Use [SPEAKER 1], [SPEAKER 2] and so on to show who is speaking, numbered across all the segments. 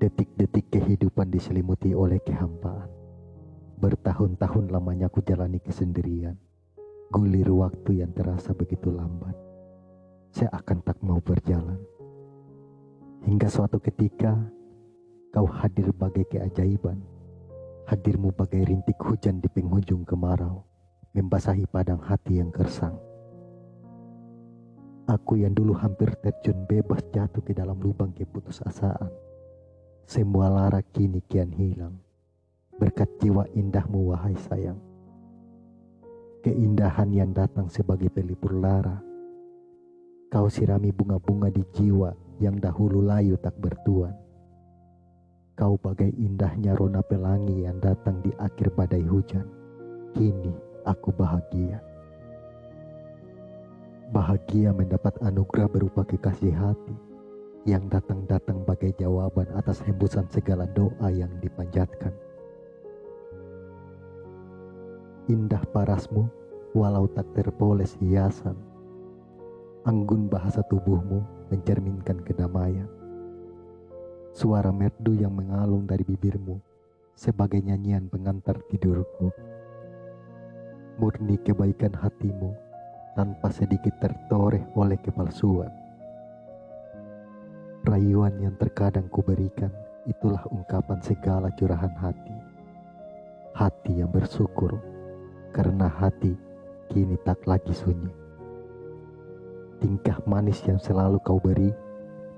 [SPEAKER 1] Detik-detik kehidupan diselimuti oleh kehampaan. Bertahun-tahun lamanya ku jalani kesendirian. Gulir waktu yang terasa begitu lambat. Saya akan tak mau berjalan. Hingga suatu ketika kau hadir bagai keajaiban. Hadirmu bagai rintik hujan di penghujung kemarau, membasahi padang hati yang gersang. Aku yang dulu hampir terjun bebas jatuh ke dalam lubang keputusasaan semua lara kini kian hilang. Berkat jiwa indahmu wahai sayang. Keindahan yang datang sebagai pelipur lara. Kau sirami bunga-bunga di jiwa yang dahulu layu tak bertuan. Kau bagai indahnya rona pelangi yang datang di akhir badai hujan. Kini aku bahagia. Bahagia mendapat anugerah berupa kekasih hati yang datang-datang bagai jawaban atas hembusan segala doa yang dipanjatkan. Indah parasmu, walau tak terpoles hiasan. Anggun bahasa tubuhmu mencerminkan kedamaian. Suara merdu yang mengalung dari bibirmu sebagai nyanyian pengantar tidurku. Murni kebaikan hatimu tanpa sedikit tertoreh oleh kepalsuan Rayuan yang terkadang kuberikan itulah ungkapan segala curahan hati. Hati yang bersyukur karena hati kini tak lagi sunyi. Tingkah manis yang selalu kau beri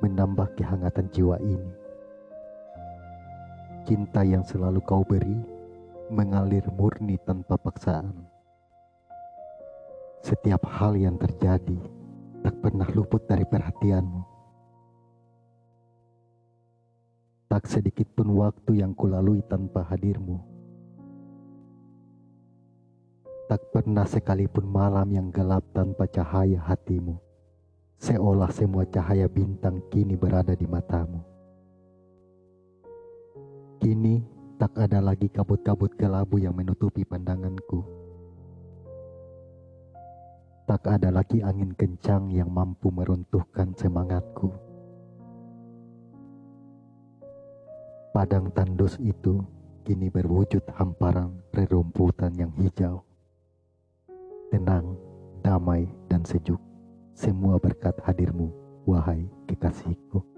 [SPEAKER 1] menambah kehangatan jiwa ini. Cinta yang selalu kau beri mengalir murni tanpa paksaan. Setiap hal yang terjadi tak pernah luput dari perhatianmu Tak sedikit pun waktu yang kulalui tanpa hadirmu. Tak pernah sekalipun malam yang gelap tanpa cahaya hatimu. Seolah semua cahaya bintang kini berada di matamu. Kini tak ada lagi kabut-kabut kelabu yang menutupi pandanganku. Tak ada lagi angin kencang yang mampu meruntuhkan semangatku. Padang tandus itu kini berwujud hamparan rerumputan yang hijau. Tenang, damai, dan sejuk. Semua berkat hadirmu, wahai kekasihku.